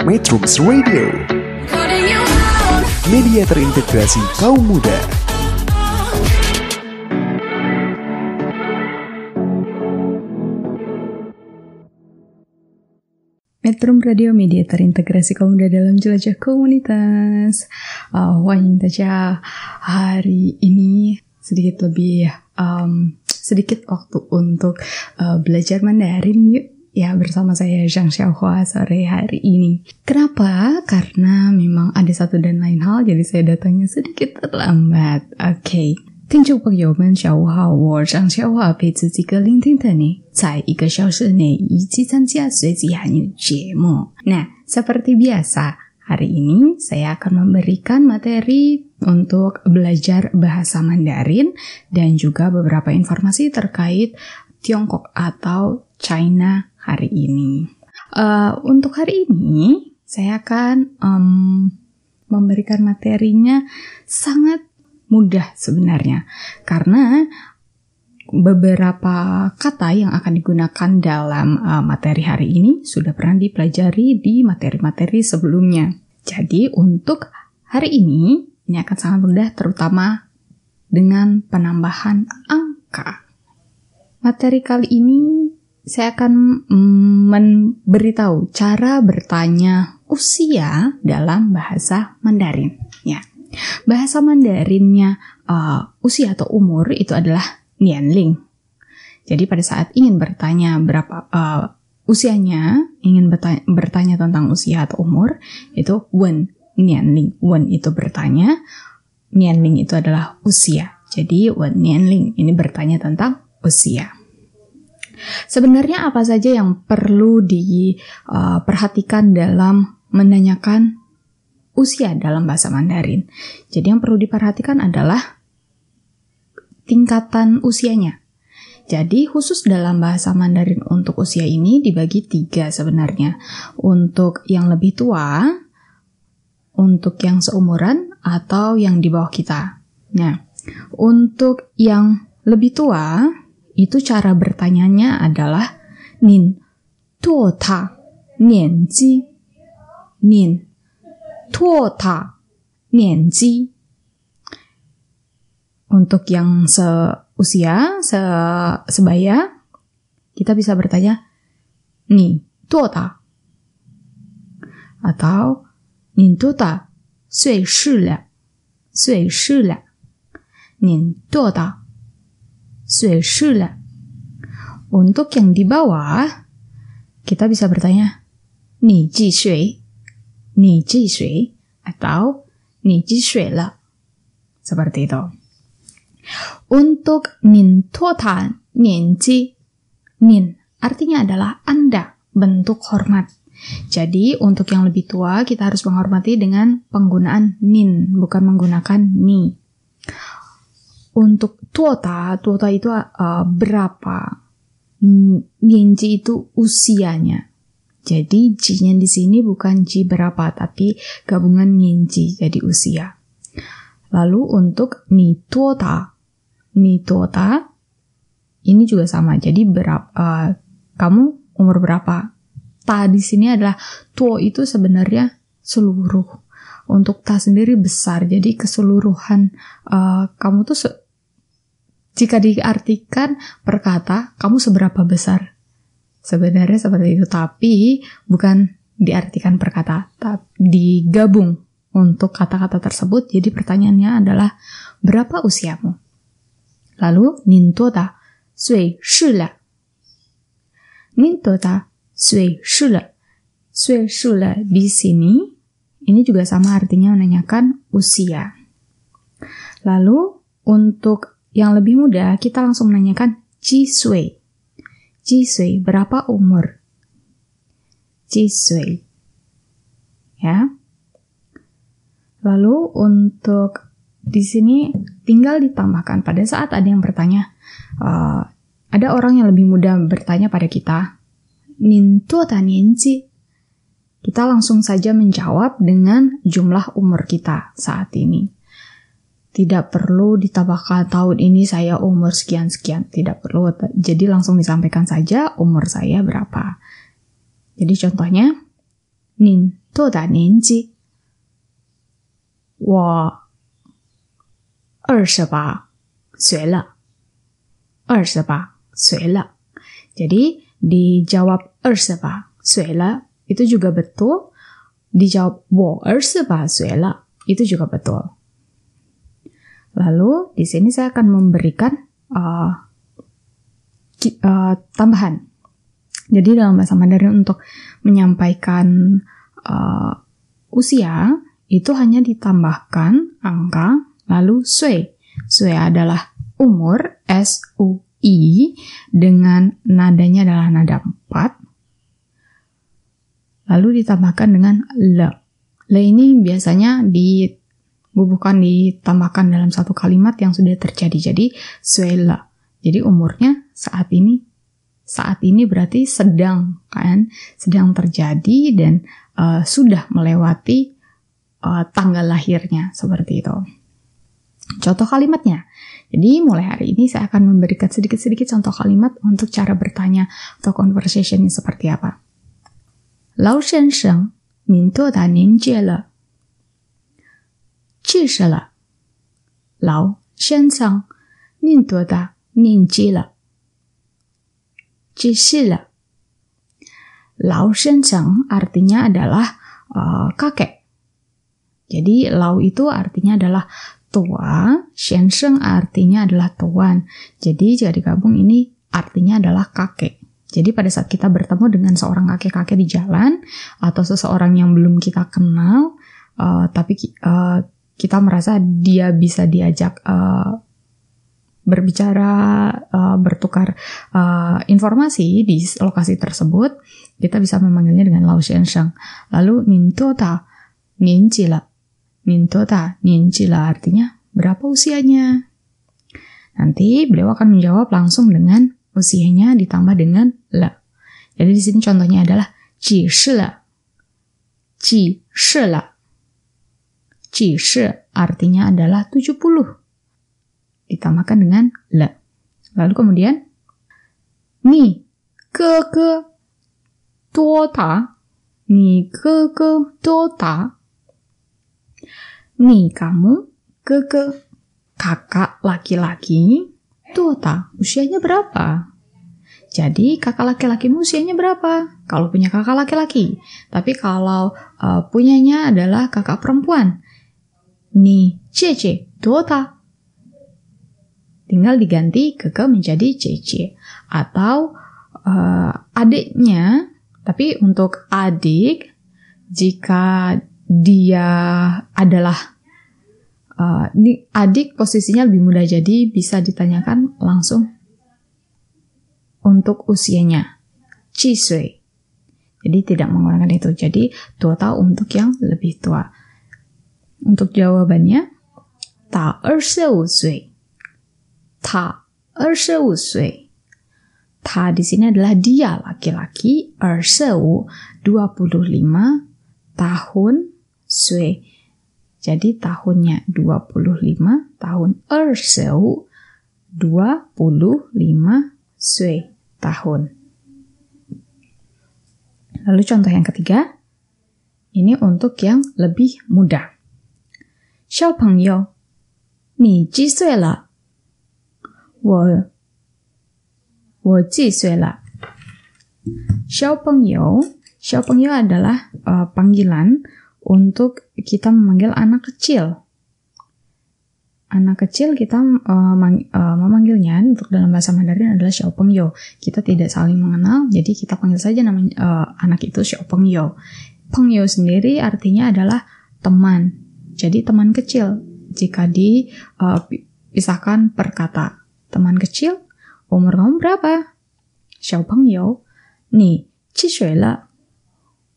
Metrums Radio. Media terintegrasi kaum muda. Metrum Radio Media terintegrasi kaum muda dalam jelajah komunitas. Uh, saja hari ini. Sedikit lebih um, sedikit waktu untuk uh, belajar Mandarin yuk ya bersama saya Zhang Xiaohua sore hari ini. Kenapa? Karena memang ada satu dan lain hal jadi saya datangnya sedikit terlambat. Oke. Okay. 听众朋友们，下午好，我张小华陪自己个聆听的你，在一个小时内一起参加随机汉语节目。Nah, seperti biasa, hari ini saya akan memberikan materi untuk belajar bahasa Mandarin dan juga beberapa informasi terkait Tiongkok atau China hari ini. Uh, untuk hari ini, saya akan um, memberikan materinya sangat mudah sebenarnya karena beberapa kata yang akan digunakan dalam uh, materi hari ini sudah pernah dipelajari di materi-materi sebelumnya. Jadi untuk hari ini ini akan sangat mudah terutama dengan penambahan angka. Materi kali ini saya akan mm, memberitahu cara bertanya usia dalam bahasa Mandarin. Ya. Bahasa Mandarinnya uh, usia atau umur itu adalah nianling. Jadi pada saat ingin bertanya berapa uh, usianya, ingin bertanya, bertanya tentang usia atau umur, itu wen nianling. Wen itu bertanya, nianling itu adalah usia. Jadi wen nianling ini bertanya tentang usia. Sebenarnya apa saja yang perlu diperhatikan uh, dalam menanyakan usia dalam bahasa Mandarin. Jadi yang perlu diperhatikan adalah tingkatan usianya. Jadi khusus dalam bahasa Mandarin untuk usia ini dibagi tiga sebenarnya. Untuk yang lebih tua, untuk yang seumuran, atau yang di bawah kita. Nah, untuk yang lebih tua, itu cara bertanyanya adalah nin tuo ta nian ji nin tuo ta untuk yang seusia se sebaya kita bisa bertanya ni tuota atau nin tuo ta sui shi le sui shi le nin tuo Sueshula. Untuk yang di bawah, kita bisa bertanya, Ni ji shui, Ni ji shui, atau Ni ji shui la? Seperti itu. Untuk nin tuotan, nin ji, nin artinya adalah Anda, bentuk hormat. Jadi, untuk yang lebih tua, kita harus menghormati dengan penggunaan nin, bukan menggunakan ni. Untuk tuota, tuota itu uh, berapa? Nianji itu usianya. Jadi Ji-nya di sini bukan Ji berapa, tapi gabungan Ji, jadi usia. Lalu untuk Ni Tuota, Ni Tuota, ini juga sama. Jadi berapa, uh, kamu umur berapa? Ta di sini adalah Tuo itu sebenarnya seluruh. Untuk Ta sendiri besar, jadi keseluruhan uh, kamu tuh jika diartikan perkata kamu seberapa besar Sebenarnya seperti itu, tapi bukan diartikan perkata, tapi digabung untuk kata-kata tersebut. Jadi pertanyaannya adalah berapa usiamu? Lalu nintoda sui shila. Nintoda sui shila. Sui shila di sini ini juga sama artinya menanyakan usia. Lalu untuk yang lebih mudah kita langsung menanyakan ji sui. Jisui, berapa umur? Jisui. Ya. Lalu untuk di sini tinggal ditambahkan pada saat ada yang bertanya, uh, ada orang yang lebih muda bertanya pada kita, Nintu nianji? Kita langsung saja menjawab dengan jumlah umur kita saat ini Tidak perlu ditambahkan tahun ini saya umur sekian-sekian. Tidak perlu. Jadi langsung disampaikan saja umur saya berapa. Jadi contohnya, 您多大年纪？我二十八岁了。二十八岁了。Jadi dijawab 28 岁了 itu juga betul. Dijawab 我二十八岁了 itu juga betul. Lalu di sini saya akan memberikan uh, uh, tambahan. Jadi dalam bahasa Mandarin untuk menyampaikan uh, usia itu hanya ditambahkan angka lalu sui. Sui adalah umur S U I dengan nadanya adalah nada 4 lalu ditambahkan dengan le. Le ini biasanya dibubuhkan ditambahkan dalam satu kalimat yang sudah terjadi. Jadi suela. Jadi umurnya saat ini saat ini berarti sedang kan sedang terjadi dan uh, sudah melewati uh, tanggal lahirnya seperti itu. Contoh kalimatnya. Jadi mulai hari ini saya akan memberikan sedikit-sedikit contoh kalimat untuk cara bertanya atau conversation seperti apa. Lao Shensheng, nin tuo da nian jie Ji shi le. Lao Shensheng, nin tuo da nian jie le? Ji shi le. Lao Shensheng artinya adalah uh, kakek. Jadi Lao itu artinya adalah tua, Shensheng artinya adalah tuan. Jadi jika digabung ini artinya adalah kakek. Jadi pada saat kita bertemu dengan seorang kakek-kakek di jalan atau seseorang yang belum kita kenal, uh, tapi uh, kita merasa dia bisa diajak uh, berbicara, uh, bertukar uh, informasi di lokasi tersebut, kita bisa memanggilnya dengan Lao Shensheng. Lalu Ninto ta, Ninji la, ta, la artinya berapa usianya. Nanti beliau akan menjawab langsung dengan usianya ditambah dengan le. Jadi di sini contohnya adalah ji shi le. Ji shi le. Ji shi artinya adalah 70. Ditambahkan dengan le. Lalu kemudian ni ke ke ta ni ke ke ta ni kamu ke kakak laki-laki Tuota, usianya berapa? Jadi kakak laki-lakimu usianya berapa? Kalau punya kakak laki-laki. Tapi kalau uh, punyanya adalah kakak perempuan. Ni cece, tuota. Tinggal diganti keke menjadi cece. Atau uh, adiknya, tapi untuk adik, jika dia adalah uh, adik posisinya lebih mudah jadi bisa ditanyakan langsung untuk usianya. Cisui. Jadi tidak menggunakan itu. Jadi tua tahun untuk yang lebih tua. Untuk jawabannya, ta sui. Ta sui. Ta di sini adalah dia laki-laki, erseu 25 tahun sui jadi tahunnya 25, tahun erseu 25 sui tahun. Lalu contoh yang ketiga, ini untuk yang lebih muda. 小朋友，你几岁了？我我几岁了？小朋友，小朋友 adalah uh, panggilan untuk kita memanggil anak kecil. Anak kecil kita uh, mang, uh, memanggilnya untuk dalam bahasa Mandarin adalah Xiao Pengyo. Kita tidak saling mengenal, jadi kita panggil saja nama uh, anak itu Xiao Pengyo. Pengyo sendiri artinya adalah teman. jadi teman kecil. Jika dipisahkan uh, per kata. Teman kecil, umur kamu berapa? Xiao Pengyo. Ni, Chi Shui Le.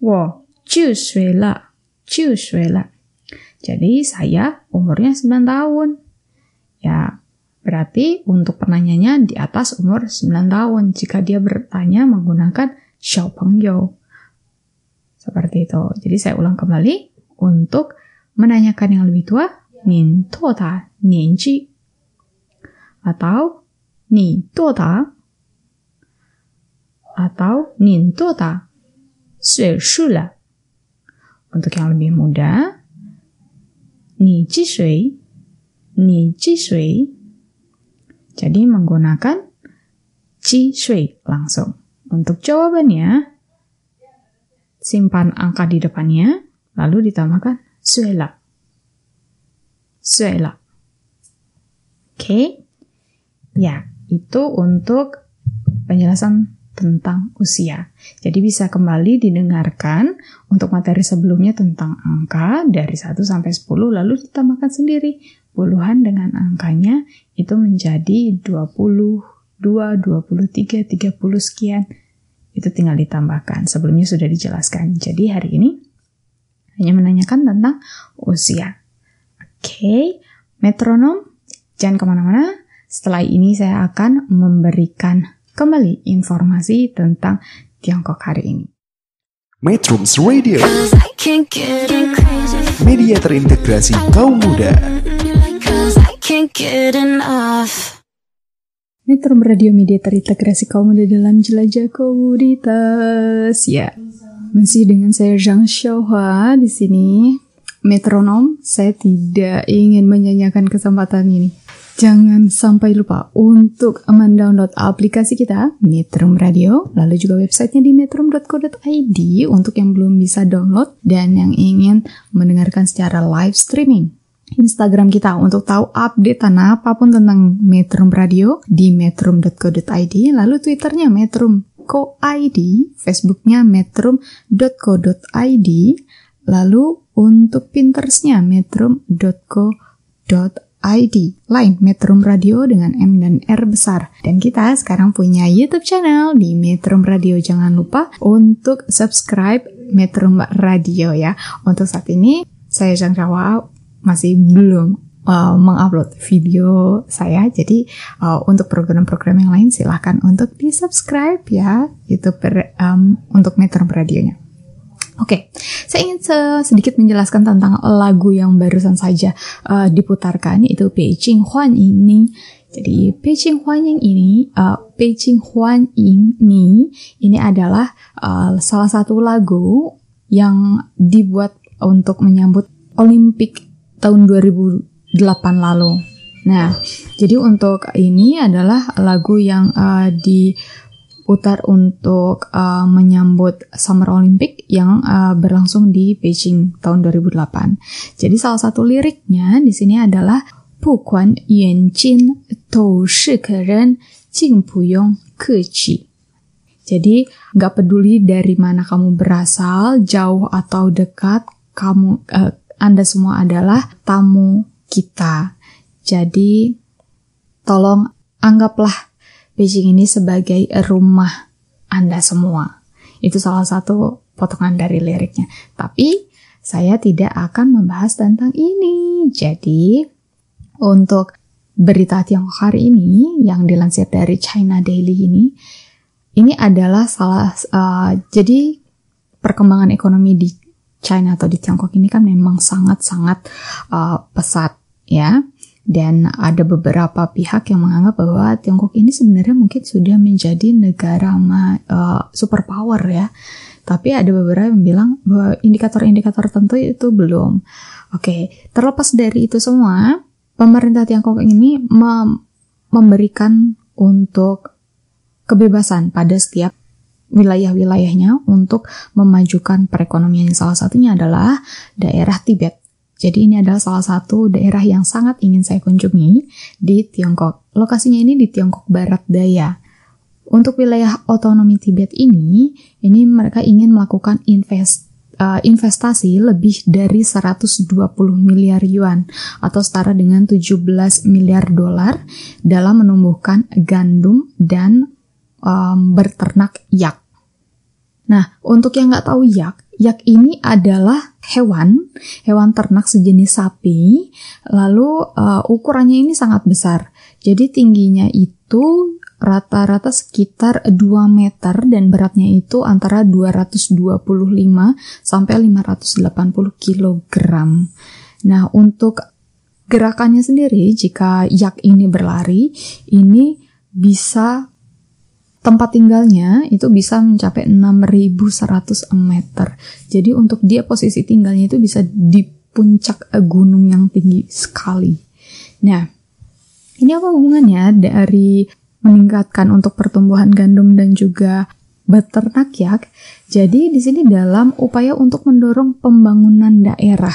Wo, Ju Shui Le. Jadi saya umurnya 9 tahun. Ya, berarti untuk penanyanya di atas umur 9 tahun jika dia bertanya menggunakan Xiaopengyo. Seperti itu. Jadi saya ulang kembali untuk menanyakan yang lebih tua, nin tota nianji atau ni tota atau nin tota sui Untuk yang lebih muda, ni ji shui, ni ji shui. Jadi menggunakan ji shui langsung. Untuk jawabannya, simpan angka di depannya, lalu ditambahkan sui la. Sui la. Oke. Ya, itu untuk penjelasan tentang usia. Jadi bisa kembali didengarkan untuk materi sebelumnya tentang angka dari 1 sampai 10 lalu ditambahkan sendiri puluhan dengan angkanya itu menjadi 20, 2, 23, 30 sekian. Itu tinggal ditambahkan. Sebelumnya sudah dijelaskan. Jadi hari ini hanya menanyakan tentang usia. Oke, okay. metronom jangan ke mana-mana. Setelah ini saya akan memberikan kembali informasi tentang Tiongkok hari ini. Metrums Radio Media terintegrasi kaum muda Metro Radio Media terintegrasi kaum muda dalam jelajah komoditas. Ya, masih dengan saya Zhang Xiaohua di sini. Metronom, saya tidak ingin menyanyikan kesempatan ini. Jangan sampai lupa untuk mendownload aplikasi kita, Metrum Radio, lalu juga websitenya di metrum.co.id untuk yang belum bisa download dan yang ingin mendengarkan secara live streaming. Instagram kita untuk tahu update tanah apa pun tentang Metrum Radio di metrum.co.id, lalu Twitternya metrum.co.id, Facebooknya metrum.co.id, lalu untuk Pinterestnya metrum.co.id. ID, lain Metrum Radio dengan M dan R besar. Dan kita sekarang punya YouTube channel di Metrum Radio. Jangan lupa untuk subscribe Metrum Radio ya. Untuk saat ini, saya Rawa masih belum uh, mengupload video saya. Jadi uh, untuk program-program yang lain silahkan untuk di subscribe ya YouTube um, untuk Metrum Radionya. Oke, okay. saya ingin sedikit menjelaskan tentang lagu yang barusan saja uh, diputarkan yaitu Beijing Huan Ying Ni. Jadi Beijing Huan Ying ini, uh, Beijing Huan Ying Ni ini adalah uh, salah satu lagu yang dibuat untuk menyambut Olimpik tahun 2008 lalu. Nah, jadi untuk ini adalah lagu yang uh, di putar untuk uh, menyambut Summer Olympic yang uh, berlangsung di Beijing tahun 2008. Jadi salah satu liriknya di sini adalah. Jadi nggak peduli dari mana kamu berasal, jauh atau dekat, kamu uh, Anda semua adalah tamu kita. Jadi tolong anggaplah Beijing ini sebagai rumah Anda semua. Itu salah satu potongan dari liriknya. Tapi saya tidak akan membahas tentang ini. Jadi untuk berita Tiongkok hari ini yang dilansir dari China Daily ini, ini adalah salah uh, jadi perkembangan ekonomi di China atau di Tiongkok ini kan memang sangat-sangat uh, pesat ya. Dan ada beberapa pihak yang menganggap bahwa Tiongkok ini sebenarnya mungkin sudah menjadi negara uh, superpower ya. Tapi ada beberapa yang bilang bahwa indikator-indikator tertentu itu belum. Oke, terlepas dari itu semua, pemerintah Tiongkok ini mem memberikan untuk kebebasan pada setiap wilayah-wilayahnya untuk memajukan perekonomian. Salah satunya adalah daerah Tibet. Jadi ini adalah salah satu daerah yang sangat ingin saya kunjungi di Tiongkok. Lokasinya ini di Tiongkok Barat Daya. Untuk wilayah otonomi Tibet ini, ini mereka ingin melakukan invest, uh, investasi lebih dari 120 miliar yuan atau setara dengan 17 miliar dolar dalam menumbuhkan gandum dan um, berternak yak. Nah, untuk yang nggak tahu yak, Yak ini adalah hewan, hewan ternak sejenis sapi, lalu uh, ukurannya ini sangat besar. Jadi tingginya itu rata-rata sekitar 2 meter dan beratnya itu antara 225 sampai 580 kg. Nah, untuk gerakannya sendiri jika yak ini berlari, ini bisa tempat tinggalnya itu bisa mencapai 6100 meter. Jadi untuk dia posisi tinggalnya itu bisa di puncak gunung yang tinggi sekali. Nah, ini apa hubungannya dari meningkatkan untuk pertumbuhan gandum dan juga beternak ya? Jadi di sini dalam upaya untuk mendorong pembangunan daerah.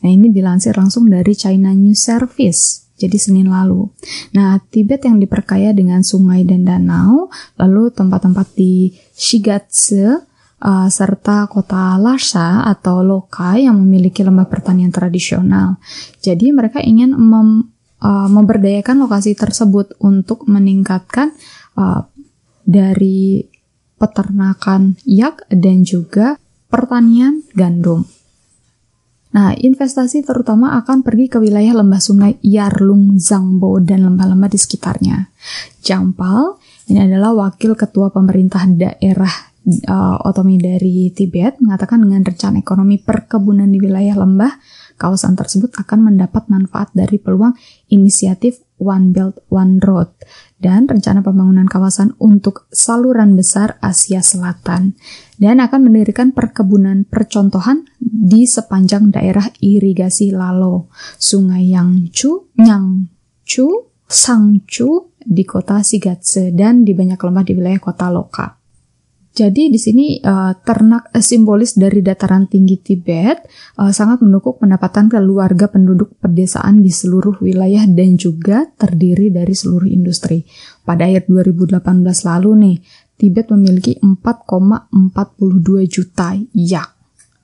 Nah, ini dilansir langsung dari China News Service jadi Senin lalu. Nah, Tibet yang diperkaya dengan sungai dan danau, lalu tempat-tempat di Shigatse, uh, serta kota Lhasa atau Loka yang memiliki lembah pertanian tradisional. Jadi mereka ingin mem, uh, memberdayakan lokasi tersebut untuk meningkatkan uh, dari peternakan yak dan juga pertanian gandum. Nah, investasi terutama akan pergi ke wilayah lembah sungai Yarlung, Zangbo, dan lembah-lembah di sekitarnya. Jampal, ini adalah wakil ketua pemerintah daerah uh, otomi dari Tibet, mengatakan dengan rencana ekonomi perkebunan di wilayah lembah, kawasan tersebut akan mendapat manfaat dari peluang inisiatif One Belt One Road dan rencana pembangunan kawasan untuk saluran besar Asia Selatan dan akan mendirikan perkebunan percontohan di sepanjang daerah irigasi Lalo, Sungai Yangchu, Nyangchu, Sangchu di kota Sigatse dan di banyak lembah di wilayah kota Loka. Jadi di sini uh, ternak uh, simbolis dari dataran tinggi Tibet uh, sangat mendukung pendapatan keluarga penduduk pedesaan di seluruh wilayah dan juga terdiri dari seluruh industri. Pada akhir 2018 lalu nih, Tibet memiliki 4,42 juta yak.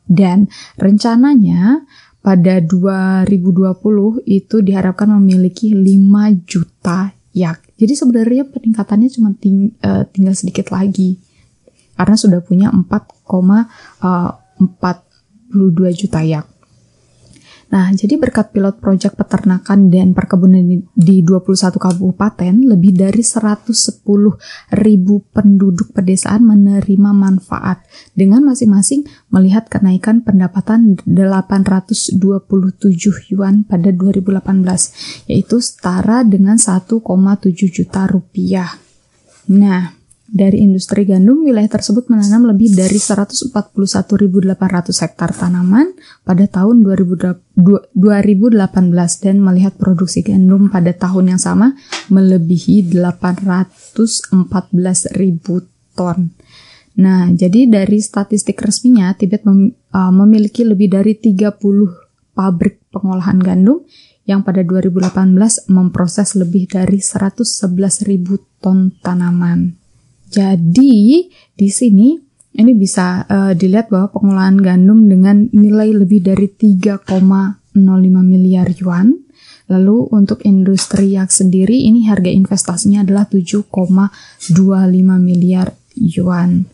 Dan rencananya pada 2020 itu diharapkan memiliki 5 juta yak. Jadi sebenarnya peningkatannya cuma ting tinggal sedikit lagi karena sudah punya 4,42 eh, juta yak. Nah, jadi berkat pilot proyek peternakan dan perkebunan di 21 kabupaten, lebih dari 110 ribu penduduk pedesaan menerima manfaat dengan masing-masing melihat kenaikan pendapatan 827 yuan pada 2018, yaitu setara dengan 1,7 juta rupiah. Nah, dari industri gandum, wilayah tersebut menanam lebih dari 141.800 hektar tanaman pada tahun 2018 dan melihat produksi gandum pada tahun yang sama melebihi 814.000 ton. Nah, jadi dari statistik resminya, Tibet uh, memiliki lebih dari 30 pabrik pengolahan gandum yang pada 2018 memproses lebih dari 111.000 ton tanaman. Jadi di sini ini bisa uh, dilihat bahwa pengolahan gandum dengan nilai lebih dari 3,05 miliar yuan. Lalu untuk industri yak sendiri ini harga investasinya adalah 7,25 miliar yuan.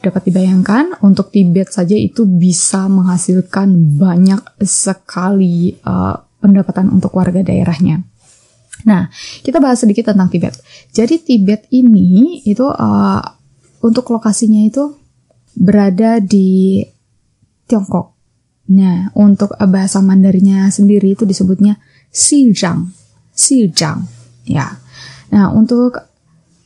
Dapat dibayangkan untuk Tibet saja itu bisa menghasilkan banyak sekali uh, pendapatan untuk warga daerahnya. Nah, kita bahas sedikit tentang Tibet. Jadi Tibet ini itu uh, untuk lokasinya itu berada di Tiongkok. Nah, untuk bahasa Mandarinnya sendiri itu disebutnya Xizang. Xizang, ya. Nah, untuk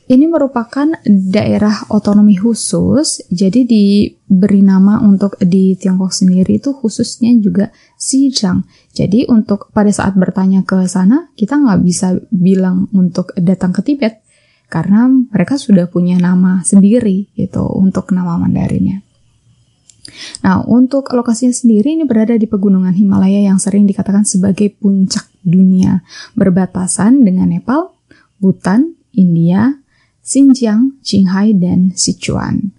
ini merupakan daerah otonomi khusus, jadi diberi nama untuk di Tiongkok sendiri itu khususnya juga Xizang. Jadi untuk pada saat bertanya ke sana, kita nggak bisa bilang untuk datang ke Tibet, karena mereka sudah punya nama sendiri gitu untuk nama Mandarinnya. Nah, untuk lokasinya sendiri ini berada di pegunungan Himalaya yang sering dikatakan sebagai puncak dunia, berbatasan dengan Nepal, Bhutan, India, Xinjiang, Qinghai, dan Sichuan.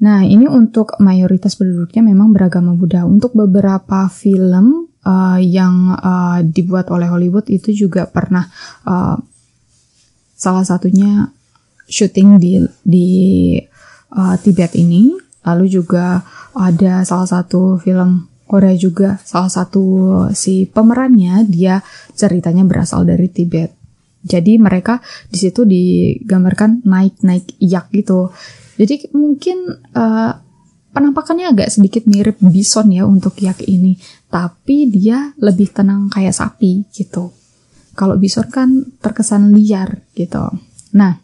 Nah, ini untuk mayoritas penduduknya memang beragama Buddha. Untuk beberapa film uh, yang uh, dibuat oleh Hollywood itu juga pernah uh, salah satunya syuting di di uh, Tibet ini. Lalu juga ada salah satu film Korea juga salah satu si pemerannya dia ceritanya berasal dari Tibet. Jadi mereka di situ digambarkan naik-naik yak gitu. Jadi mungkin uh, penampakannya agak sedikit mirip bison ya untuk yak ini, tapi dia lebih tenang kayak sapi gitu. Kalau bison kan terkesan liar gitu. Nah,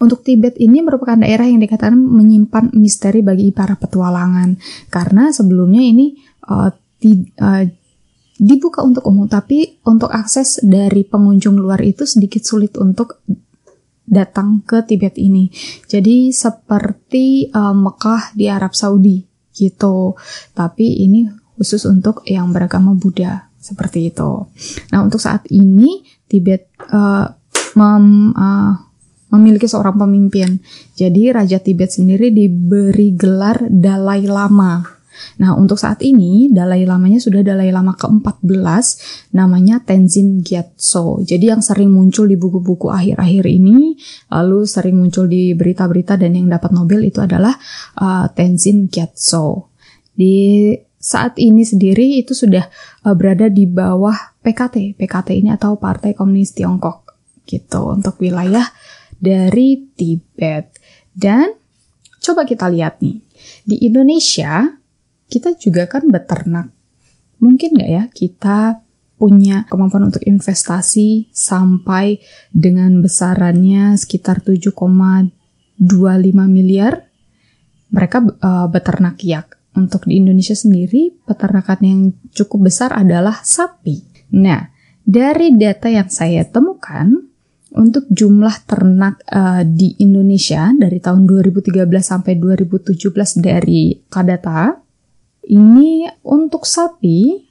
Untuk Tibet ini merupakan daerah yang dikatakan menyimpan misteri bagi para petualangan karena sebelumnya ini uh, uh, dibuka untuk umum tapi untuk akses dari pengunjung luar itu sedikit sulit untuk datang ke Tibet ini. Jadi seperti uh, Mekah di Arab Saudi gitu. Tapi ini khusus untuk yang beragama Buddha seperti itu. Nah untuk saat ini Tibet uh, mem, uh, memiliki seorang pemimpin. Jadi Raja Tibet sendiri diberi gelar Dalai Lama. Nah, untuk saat ini Dalai Lamanya sudah Dalai Lama ke-14 namanya Tenzin Gyatso. Jadi yang sering muncul di buku-buku akhir-akhir ini, lalu sering muncul di berita-berita dan yang dapat Nobel itu adalah uh, Tenzin Gyatso. Di saat ini sendiri itu sudah uh, berada di bawah PKT. PKT ini atau Partai Komunis Tiongkok gitu untuk wilayah dari Tibet. Dan coba kita lihat nih, di Indonesia kita juga kan beternak. Mungkin nggak ya kita punya kemampuan untuk investasi sampai dengan besarannya sekitar 7,25 miliar. Mereka uh, beternak yak. Untuk di Indonesia sendiri, peternakan yang cukup besar adalah sapi. Nah, dari data yang saya temukan, untuk jumlah ternak uh, di Indonesia dari tahun 2013 sampai 2017 dari Kadata ini untuk sapi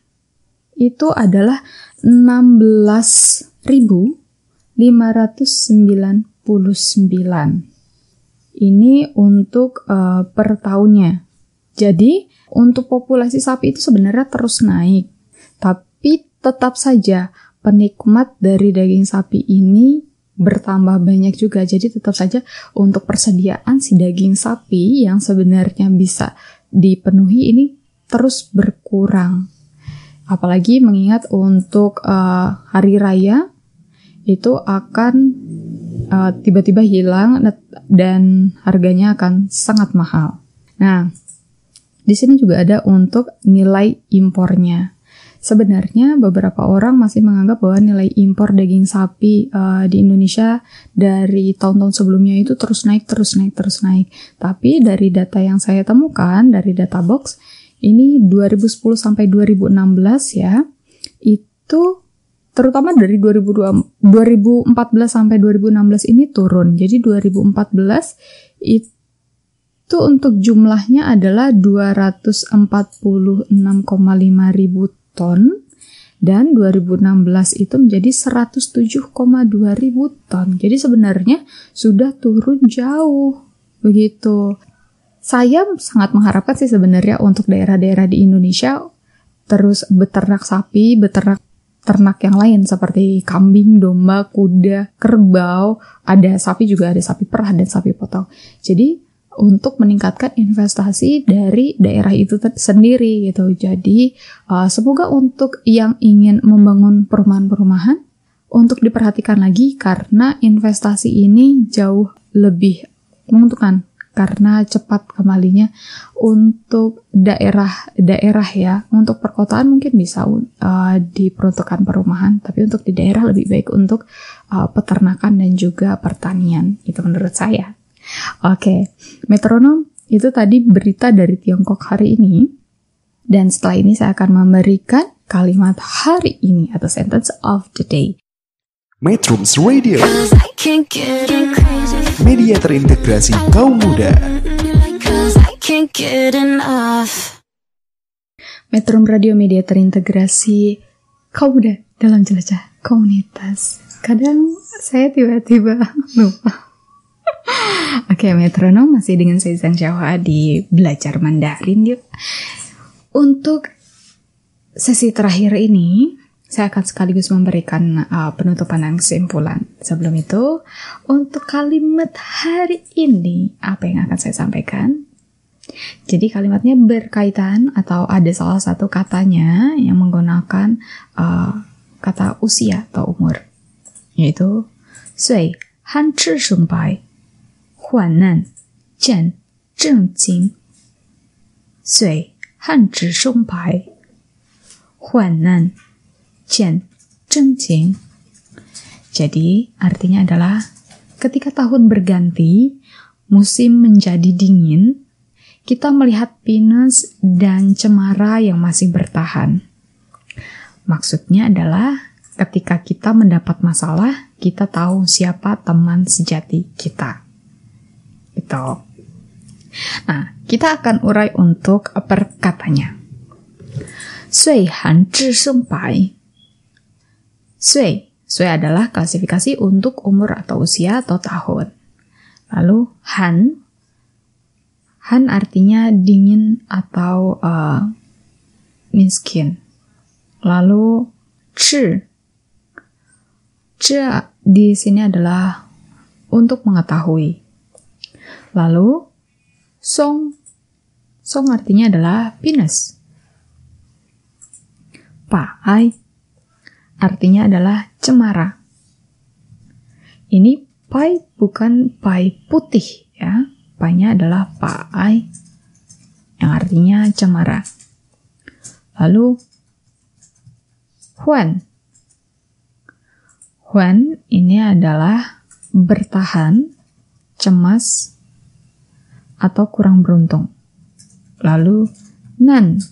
itu adalah 16.599. Ini untuk uh, per tahunnya. Jadi untuk populasi sapi itu sebenarnya terus naik, tapi tetap saja penikmat dari daging sapi ini bertambah banyak juga. Jadi tetap saja untuk persediaan si daging sapi yang sebenarnya bisa dipenuhi ini terus berkurang. Apalagi mengingat untuk uh, hari raya itu akan uh, tiba-tiba hilang dan harganya akan sangat mahal. Nah, di sini juga ada untuk nilai impornya. Sebenarnya beberapa orang masih menganggap bahwa nilai impor daging sapi uh, di Indonesia dari tahun-tahun sebelumnya itu terus naik, terus naik, terus naik. Tapi dari data yang saya temukan dari data box ini 2010 sampai 2016 ya, itu terutama dari 2014 sampai 2016 ini turun. Jadi 2014 itu untuk jumlahnya adalah 246,5 ribu ton dan 2016 itu menjadi 107,2 ribu ton. Jadi sebenarnya sudah turun jauh begitu. Saya sangat mengharapkan sih sebenarnya untuk daerah-daerah di Indonesia terus beternak sapi, beternak ternak yang lain seperti kambing, domba, kuda, kerbau, ada sapi juga ada sapi perah dan sapi potong. Jadi untuk meningkatkan investasi dari daerah itu sendiri gitu. Jadi uh, semoga untuk yang ingin membangun perumahan-perumahan untuk diperhatikan lagi karena investasi ini jauh lebih menguntungkan karena cepat kembalinya untuk daerah-daerah ya untuk perkotaan mungkin bisa uh, diperuntukkan perumahan tapi untuk di daerah lebih baik untuk uh, peternakan dan juga pertanian itu menurut saya Oke, okay. metronom itu tadi berita dari Tiongkok hari ini. Dan setelah ini saya akan memberikan kalimat hari ini atau sentence of the day. Metrums Radio Media terintegrasi kaum muda Metrum Radio media terintegrasi kaum muda dalam jelajah komunitas. Kadang saya tiba-tiba lupa. Oke, metronom masih dengan saya Zhang Jawa di Belajar Mandarin yuk. Untuk sesi terakhir ini, saya akan sekaligus memberikan uh, penutupan dan kesimpulan. Sebelum itu, untuk kalimat hari ini, apa yang akan saya sampaikan? Jadi kalimatnya berkaitan atau ada salah satu katanya yang menggunakan uh, kata usia atau umur, yaitu sui han chi shun bai, huan nan, jian, zheng jing. Sui han chi shun bai, huan nan, Jen, Chengjing. Jadi artinya adalah ketika tahun berganti, musim menjadi dingin, kita melihat pinus dan cemara yang masih bertahan. Maksudnya adalah ketika kita mendapat masalah, kita tahu siapa teman sejati kita. Gitu. Nah, kita akan urai untuk perkatanya. Sui han zhi sheng Sui, Sui adalah klasifikasi untuk umur atau usia atau tahun. Lalu Han Han artinya dingin atau uh, miskin. Lalu Chi. Chi di sini adalah untuk mengetahui. Lalu Song. Song artinya adalah pinus. Ai artinya adalah cemara. Ini pai bukan pai putih ya Panya adalah Ai yang artinya cemara. Lalu Huan. Huan ini adalah bertahan, cemas, atau kurang beruntung. Lalu Nan.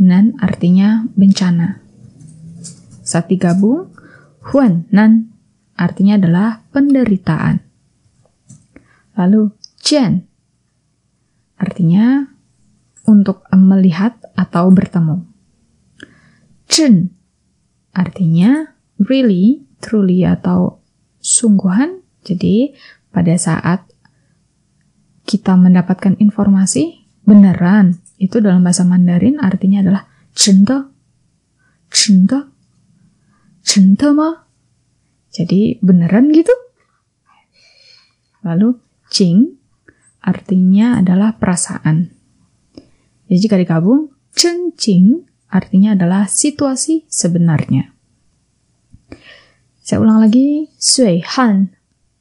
Nan artinya bencana. Saat digabung, Huan Nan artinya adalah penderitaan. Lalu Jian artinya untuk melihat atau bertemu. Zhen artinya really, truly atau sungguhan. Jadi pada saat kita mendapatkan informasi beneran itu dalam bahasa Mandarin artinya adalah 真的,真的, cinta mah? Jadi beneran gitu? Lalu cing artinya adalah perasaan. Jadi jika digabung, cencing artinya adalah situasi sebenarnya. Saya ulang lagi, sui han,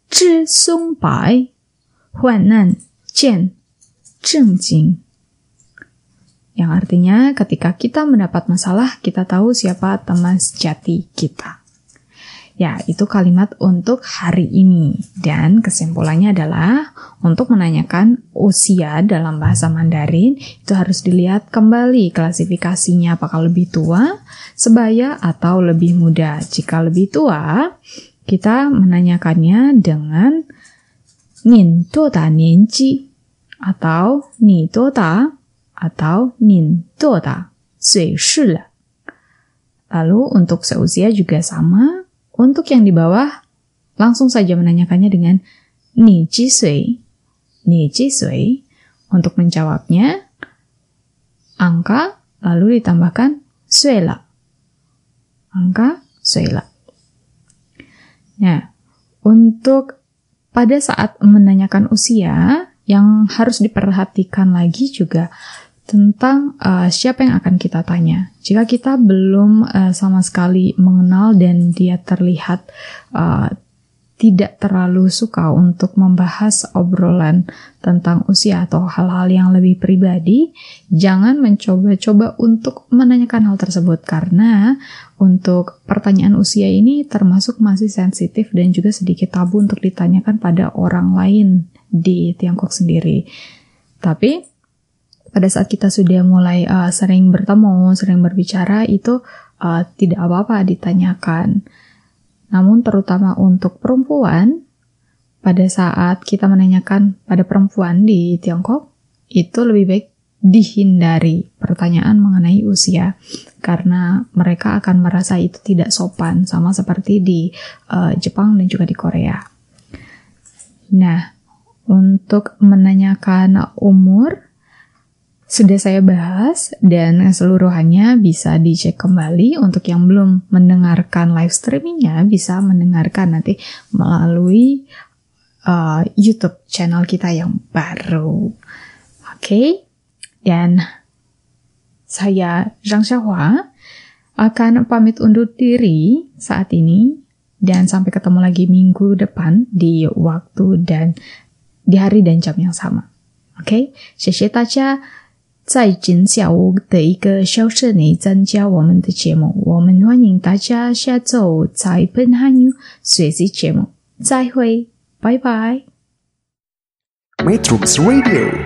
zhi sung bai, huan nan, jian, zheng jing. Yang artinya ketika kita mendapat masalah, kita tahu siapa teman sejati kita. Ya, itu kalimat untuk hari ini. Dan kesimpulannya adalah untuk menanyakan usia dalam bahasa Mandarin itu harus dilihat kembali klasifikasinya apakah lebih tua, sebaya, atau lebih muda. Jika lebih tua, kita menanyakannya dengan nin toda nianji atau ni toda atau nin toda sui shi Lalu untuk seusia juga sama, untuk yang di bawah, langsung saja menanyakannya dengan Ni Ji Sui. Ni Ji Sui. Untuk menjawabnya, angka lalu ditambahkan Suela. Angka Suela. Nah, untuk pada saat menanyakan usia, yang harus diperhatikan lagi juga tentang uh, siapa yang akan kita tanya. Jika kita belum uh, sama sekali mengenal dan dia terlihat uh, tidak terlalu suka untuk membahas obrolan tentang usia atau hal-hal yang lebih pribadi, jangan mencoba-coba untuk menanyakan hal tersebut karena untuk pertanyaan usia ini termasuk masih sensitif dan juga sedikit tabu untuk ditanyakan pada orang lain di Tiongkok sendiri. Tapi pada saat kita sudah mulai uh, sering bertemu, sering berbicara, itu uh, tidak apa-apa ditanyakan. Namun terutama untuk perempuan, pada saat kita menanyakan pada perempuan di Tiongkok, itu lebih baik dihindari pertanyaan mengenai usia karena mereka akan merasa itu tidak sopan sama seperti di uh, Jepang dan juga di Korea. Nah, untuk menanyakan umur sudah saya bahas dan seluruhannya bisa dicek kembali untuk yang belum mendengarkan live streamingnya bisa mendengarkan nanti melalui uh, YouTube channel kita yang baru. Oke, okay? dan saya Zhang Xiaohua akan pamit undur diri saat ini dan sampai ketemu lagi minggu depan di waktu dan di hari dan jam yang sama. Oke, okay? 大家。在今下午的一个小时内参加我们的节目我们欢迎大家下周在本汉语学习节目。再会拜拜。Welcome to the radio